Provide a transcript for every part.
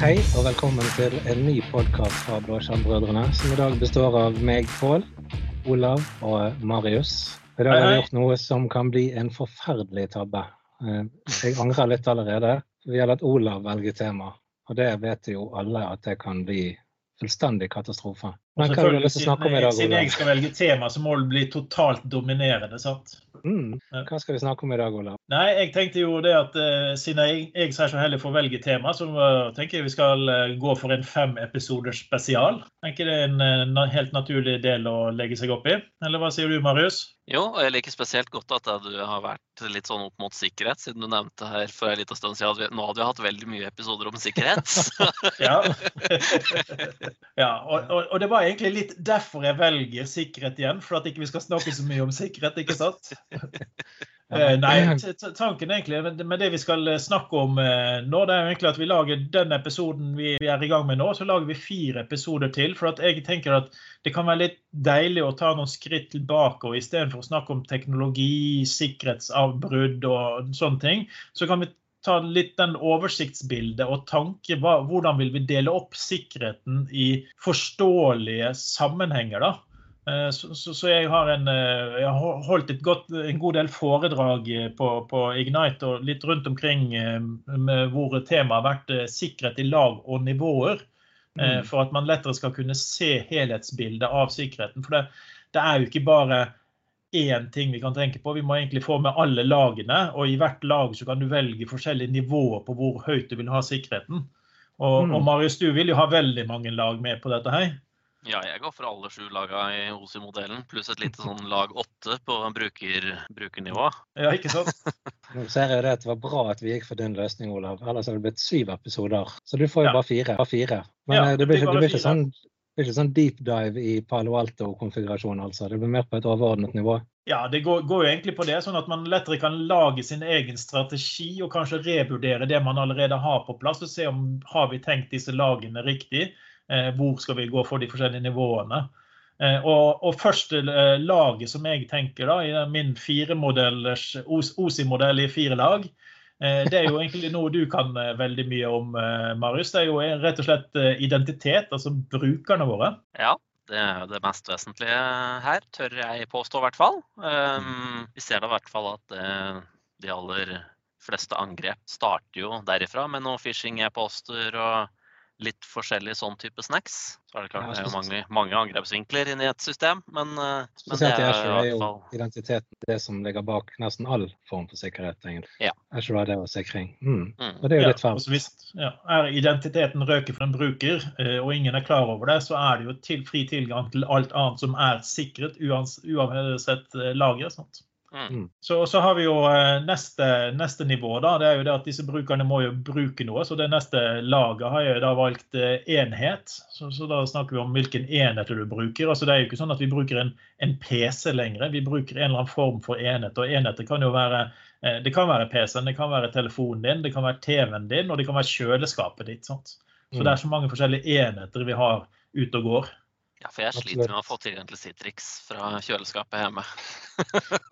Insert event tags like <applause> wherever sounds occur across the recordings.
Hei og velkommen til en ny podkast fra Blåskjermbrødrene, som i dag består av meg, Pål, Olav og Marius. I dag har vi gjort noe som kan bli en forferdelig tabbe. Eh, Jeg angrer litt allerede. Vi har latt Olav velge tema, og det vet jo alle at det kan bli fullstendig katastrofe. Men hva har du lyst til å snakke om i dag, Siden jeg skal velge tema, så må det bli totalt dominerende. sant? Mm. Hva skal vi snakke om i dag, Olav? Nei, jeg tenkte jo det at uh, siden jeg, jeg så heller får velge tema, så uh, tenker jeg vi skal uh, gå for en fem episoders spesial. Tenker det er en eh, helt naturlig del å legge seg opp i. Eller hva sier du, Marius? Jo, og jeg liker spesielt godt at du har vært litt sånn opp mot sikkerhet, siden du nevnte her for en liten stund siden at vi, nå hadde vi hatt veldig mye episoder om sikkerhet. <laughs> <laughs> Ja. <laughs> ja og, og, og det var egentlig litt derfor jeg velger sikkerhet igjen, for at ikke vi skal snakke så mye om sikkerhet, ikke sant? Eh, Nei, tanken egentlig med- det vi skal eh, snakke om eh, nå, det er jo egentlig at vi lager den episoden vi er i gang med nå, så lager vi fire episoder til. For jeg tenker at det kan være litt deilig å ta noen skritt tilbake, og istedenfor å snakke om teknologi, sikkerhetsavbrudd og sånne ting, så kan vi ta litt den oversiktsbildet og tanke hvordan vil vi dele opp sikkerheten i forståelige sammenhenger. da. Eh, Så, så, så jeg har en, eh, jeg har holdt et godt, en god del foredrag eh, på, på Ignite og litt rundt omkring med hvor temaet har vært sikkerhet i lag og nivåer. Mm. For at man lettere skal kunne se helhetsbildet av sikkerheten. For det, det er jo ikke bare én ting vi kan tenke på. Vi må egentlig få med alle lagene. Og i hvert lag så kan du velge forskjellige nivåer på hvor høyt du vil ha sikkerheten. Og, Mm. og Marius, du vil jo ha veldig mange lag med på dette her. Ja, jeg går for alle sju laga i OSI-modellen, pluss et lite sånn lag åtte på bruker, brukernivå. Ja, ikke sant? <laughs> Nå ser jeg det at det var bra at vi gikk for din løsning, Olav. Ellers hadde det blitt syv episoder. Så du får jo Ja. bare fire. Bare fire. Men Ja, det blir det blir ikke sånn det blir ikke sånn deep dive i Palo Alto-konfigurasjon, altså. Det blir mer på et overordnet nivå. Ja, det går, går jo egentlig på det, sånn at man lettere kan lage sin egen strategi og kanskje revurdere det man allerede har på plass, og se om har vi tenkt disse lagene riktig. Eh, hvor skal vi gå for de forskjellige nivåene? Eh, og, og første eh, laget som jeg tenker da, i min firemodellers OSI-modell i fire lag, det er jo egentlig noe du kan veldig mye om, Marius. Det er jo rett og slett identitet, altså brukerne våre. Ja, det er jo det mest vesentlige her, tør jeg påstå i hvert fall. Um, vi ser da i hvert fall at de aller fleste angrep starter jo derifra med noen phishing-e-poster og litt forskjellig sånn type snacks. Så er det klart Ja, det er jo mange, mange angrepsvinkler inni et system, men, eh, men det er er hvert jo fall identiteten det som ligger bak nesten all form for sikkerhet, egentlig. Ja. Er det, og sikring. Mm. mm. Og det er jo Ja, litt og fælt. hvis ja, er identiteten røker for en bruker, eh, og ingen er klar over det, så er det jo til, fri tilgang til alt annet som er sikret, uans, uansett eh, lager. Sant? Mm. Så, så har vi jo eh, neste, neste nivå. da, det er jo det at Disse brukerne må jo bruke noe. så Det neste laget har jo da valgt eh, enhet. Så, så Da snakker vi om hvilken enheter du bruker. altså Det er jo ikke sånn at vi bruker en, en PC lenger. Vi bruker en eller annen form for enhet. og Enheter kan jo være eh, det kan være PC-en, det kan være telefonen din, det kan være TV-en din og det kan være kjøleskapet ditt. sant? Så Mm. Det er så mange forskjellige enheter vi har ute og går. Ja, for jeg sliter med å få tilgang til Citrix fra kjøleskapet hjemme.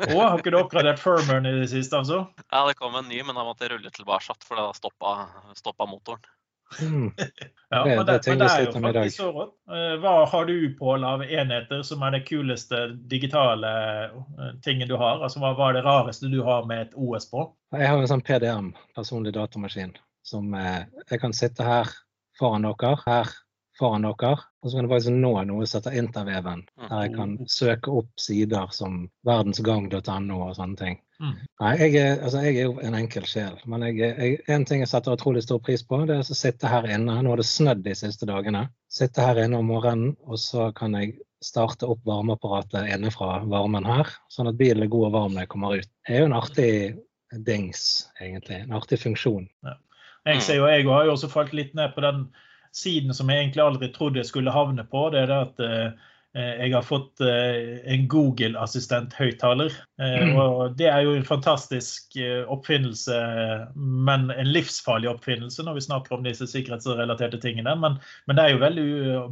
Og har ikke du oppgradert firmeren i det siste? altså? Ja, det kom en ny, men da måtte jeg rulle tilbake, for da stoppa, stoppa motoren. Mm. <laughs> Ja, Det- men det det, men det er jo faktisk så rått. Eh, Hva har du, Pål, av enheter som er det kuleste digitale eh, tingen du har? Altså, hva, hva er det rareste du har med et OS på? Jeg har en sånn PDM, personlig datamaskin, som eh, jeg kan sitte her foran dere, her foran dere, og så kan jeg faktisk nå noe som heter interveven, der jeg kan søke opp sider som verdensgang.no og sånne ting. Mm. Nei, jeg er, altså, jeg er jo en enkel sjel, men jeg, jeg, en ting jeg setter utrolig stor pris på, det er å sitte her inne. Nå har det snødd de siste dagene. Sitte her inne om morgenen, og så kan jeg starte opp varmeapparatet inne fra varmen her, sånn at bilen er god og varm når jeg kommer ut. Det er jo en artig dings, egentlig. En artig funksjon. Jeg ser jo, jeg har jo også falt litt ned på den siden som jeg egentlig aldri trodde jeg skulle havne på. Det er det at eh, jeg har fått eh, en Google-assistent-høyttaler. Eh, Mm. og det er jo en fantastisk eh, oppfinnelse, men en livsfarlig oppfinnelse når vi snakker om disse sikkerhetsrelaterte tingene. Men, men det er jo veldig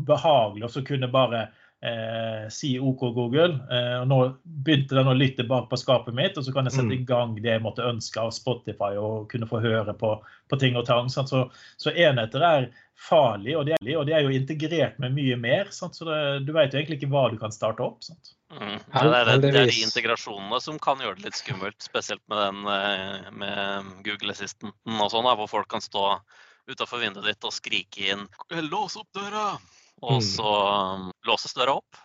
behagelig å kunne bare eh, si OK Google. Eh, og nå begynte den å lytte bak på skapet mitt, og så kan jeg sette i mm. gang det jeg måtte ønske av Spotify og kunne få høre på, på ting og tang. Så, så, enheter er farlig, og de er, og de er jo integrert med mye mer. Sant? Så det, du vet jo egentlig ikke hva du kan starte opp. Sant? Mm. Det, er, det, er, de integrasjonene som kan gjøre det litt skummelt, spesielt med, den, eh, med Google Assistenten og sånn, hvor folk kan stå utafor vinduet ditt og skrike inn 'lås opp døra', og mm. så låses døra opp.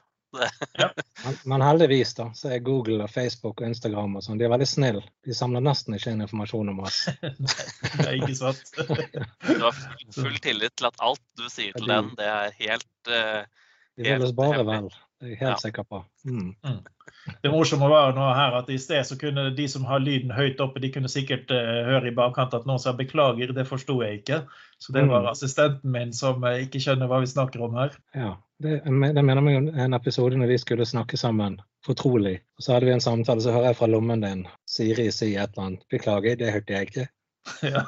ja. <laughs> men, men, heldigvis da, så er Google, og Facebook og Instagram og sånn, de er veldig snille. De samler nesten ikke inn informasjon om oss. <laughs> det er ikke sant. <laughs> du har full tillit til at alt du sier til den, det er helt uh, De vil oss bare vel. Det er jeg helt ja. sikker på. Mm. Mm. Det morsomme var nå her at i sted så kunne de som har lyden høyt oppe, de kunne sikkert uh, høre i bakkant at noen sa 'beklager, det forsto jeg ikke'. Så det var mm. assistenten min som uh, ikke skjønner hva vi snakker om her. Ja, det, det mener meg en episode når vi skulle snakke sammen fortrolig. Og så hadde vi en samtale, så hører jeg fra lommen din Siri si et eller annet 'beklager, det hørte jeg ikke'. <laughs> Ja.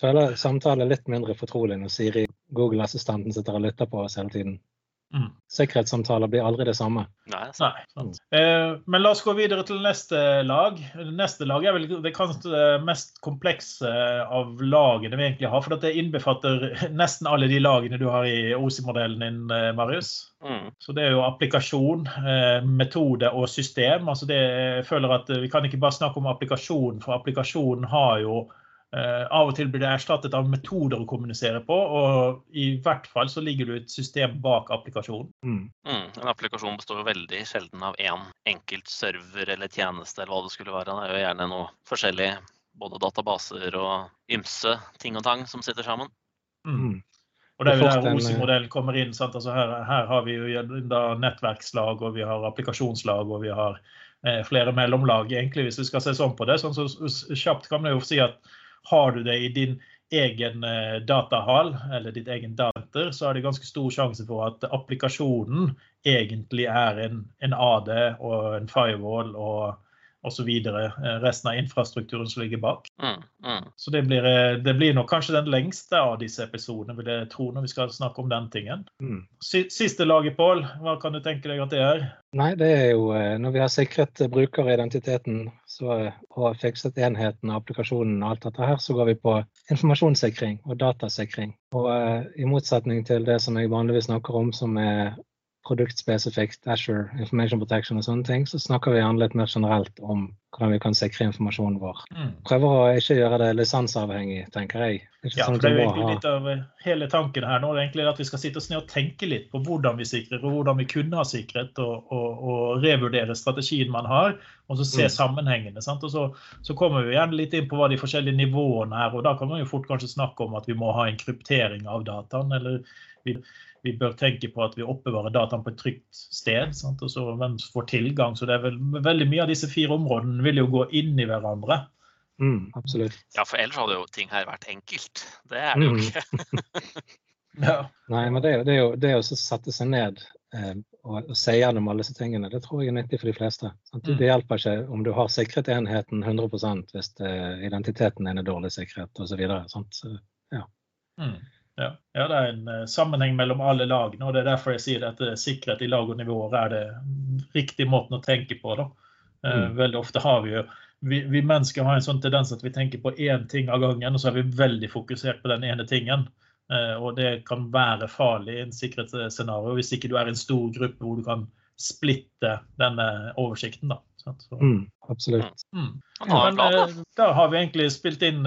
Føler samtalen litt mindre fortrolig når Siri, Google-assistenten, sitter og lytter på oss hele tiden. Sikkerhetssamtaler blir aldri det samme. Nei, Nei sant. Eh, men la oss gå videre til neste lag. Neste lag er vel det kanskje mest komplekse av lagene vi egentlig har. For det innbefatter nesten alle de lagene du har i OSI-modellen din, eh, Marius. Mm. Så det er jo applikasjon, eh, metode og system. Altså det, jeg føler at Vi kan ikke bare snakke om applikasjon, for applikasjonen har jo av og til blir det erstattet av metoder å kommunisere på, og i hvert fall så ligger det et system bak applikasjonen. Mm. Mm, en applikasjon består jo veldig sjelden av én enkelt server eller tjeneste, eller hva det skulle være. Det er jo gjerne noe forskjellig, både databaser og ymse ting og tang som sitter sammen. Mm. mm. Og det er jo der OSI-modellen kommer inn. Altså her, her, har vi jo nettverkslag, og vi har applikasjonslag, og vi har eh, flere mellomlag, egentlig, hvis vi skal se sånn på det. Sånn så kjapt kan man jo si at har du det i din egen eh, datahall eller ditt egen dater, så er det ganske stor sjanse for at applikasjonen egentlig er en, en AD og en firewall og osv. Eh, resten av infrastrukturen som ligger bak. Mm, mm. Så det blir, eh, det blir, nok kanskje den lengste av disse episodene, vil jeg tro, når vi skal snakke om den tingen. Mm. Siste laget, Pål. Hva kan du tenke deg at det er? Nei, det er jo eh, når vi har sikret brukeridentiteten så, og fikset enheten av applikasjonen og alt dette her, så går vi på informasjonssikring og datasikring. Og i motsetning til det som jeg vanligvis snakker om, som er produktspesifikt, Asher, Information Protection og sånne ting, så snakker vi gjerne litt mer generelt om hvordan vi kan sikre informasjonen vår. Mm. Prøver å ikke gjøre det lisensavhengig, tenker jeg. ja, sånn for det er jo egentlig litt av hele tanken her nå, det egentlig at vi skal sitte oss ned og tenke litt på hvordan vi sikrer, og hvordan vi kunne ha sikret, og, og, og revurdere strategien man har, og så se mm. sammenhengene. Sant? Og så, så, kommer vi gjerne litt inn på hva de forskjellige nivåene er, og da kan man jo fort kanskje snakke om at vi må ha en kryptering av dataen, eller vi vi bør tenke på at vi oppbevarer dataen på et trygt sted. Sant? og så Hvem får tilgang. Så det er vel, veldig mye av disse fire områdene vil jo gå inn i hverandre. Mm, absolutt. Ja, for ellers hadde jo ting her vært enkelt. Det er det jo mm. ikke. <laughs> ja. Nei, men det, det jo det å sette seg ned eh, og, og se gjennom alle disse tingene, det tror jeg er nyttig for de fleste. Sant? Mm. Det hjelper ikke om du har sikret enheten 100% hvis det, identiteten identiteten er dårlig sikret osv. Ja. Mm. Ja. ja, det er en uh, sammenheng mellom alle lagene. og Det er derfor jeg sier at sikkerhet i lag og nivåer er det riktig måten å tenke på. Da. Uh, mm. Veldig ofte har vi jo vi, vi, mennesker har en sånn tendens at vi tenker på én ting av gangen, og så er vi veldig fokusert på den ene tingen. og det kan være farlig i en sikkerhetsscenario hvis ikke du er i en stor gruppe hvor du kan splitte denne oversikten. da. Så, mm, absolutt. Mm. Men, da har vi egentlig spilt inn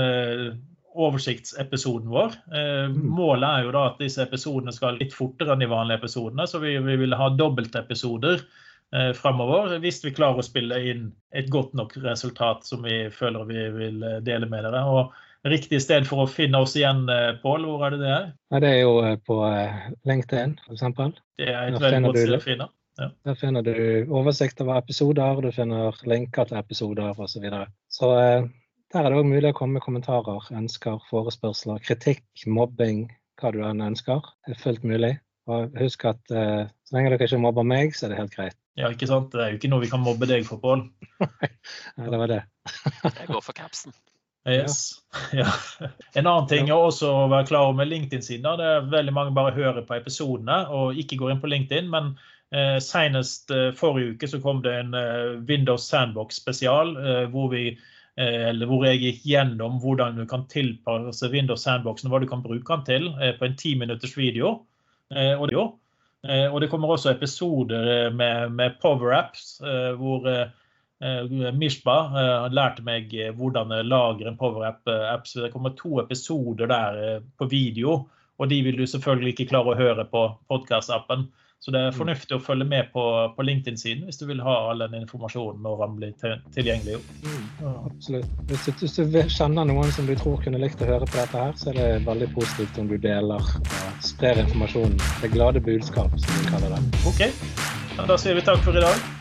oversiktsepisoden vår. Eh, mm. målet er jo da at disse episodene skal litt fortere enn de vanlige episodene, så vi, vi vil ha dobbeltepisoder eh, fremover hvis vi klarer å spille inn et godt nok resultat som vi føler vi vil eh, dele med dere. Og Riktig sted for å finne oss igjen, eh, Pål, hvor er det det er? Ja, det er jo på LinkedIn, f.eks. Det er et veldig godt sted å finne. Ja. Der finner du oversikt over episoder, du finner linker til episoder osv. Så, videre. så der er det òg mulig å komme med kommentarer, ønsker, forespørsler, kritikk, mobbing, hva du enn ønsker. Det er fullt mulig. Og husk at så lenge dere ikke mobber meg, så er det helt greit. Ja, ikke sant? Det er jo ikke noe vi kan mobbe deg for, Pål. Nei, det var det. Jeg går for capsen. Yes. <laughs> Ja. En annen ting er også å være klar over med LinkedIn-siden. Det er veldig mange bare hører på episodene og ikke går inn på LinkedIn. Men eh, senest eh, forrige uke så kom det en eh, Windows Sandbox-spesial eh, hvor, eh, hvor jeg gikk gjennom hvordan du kan tilpasse Windows Sandboxen hva du kan bruke den til eh, på en ti minutters video. og, det, og det kommer også episoder med, med Power Apps hvor Eh, Mishba lærte meg eh, hvordan lagre en PowerApp. Det kommer to episoder der på video, og de vil du selvfølgelig ikke klare å høre på podkast-appen. Så det er mm. fornuftig å følge med på, på LinkedIn-siden hvis du vil ha all den informasjonen når den blir tilgjengelig. Mm, ja, absolutt. Hvis du, hvis du, kjenner noen som du tror kunne likt å høre på dette, her, så er det veldig positivt om du deler og sprer informasjonen. Det glade budskap, som vi kaller det. OK. Da sier vi takk for i dag.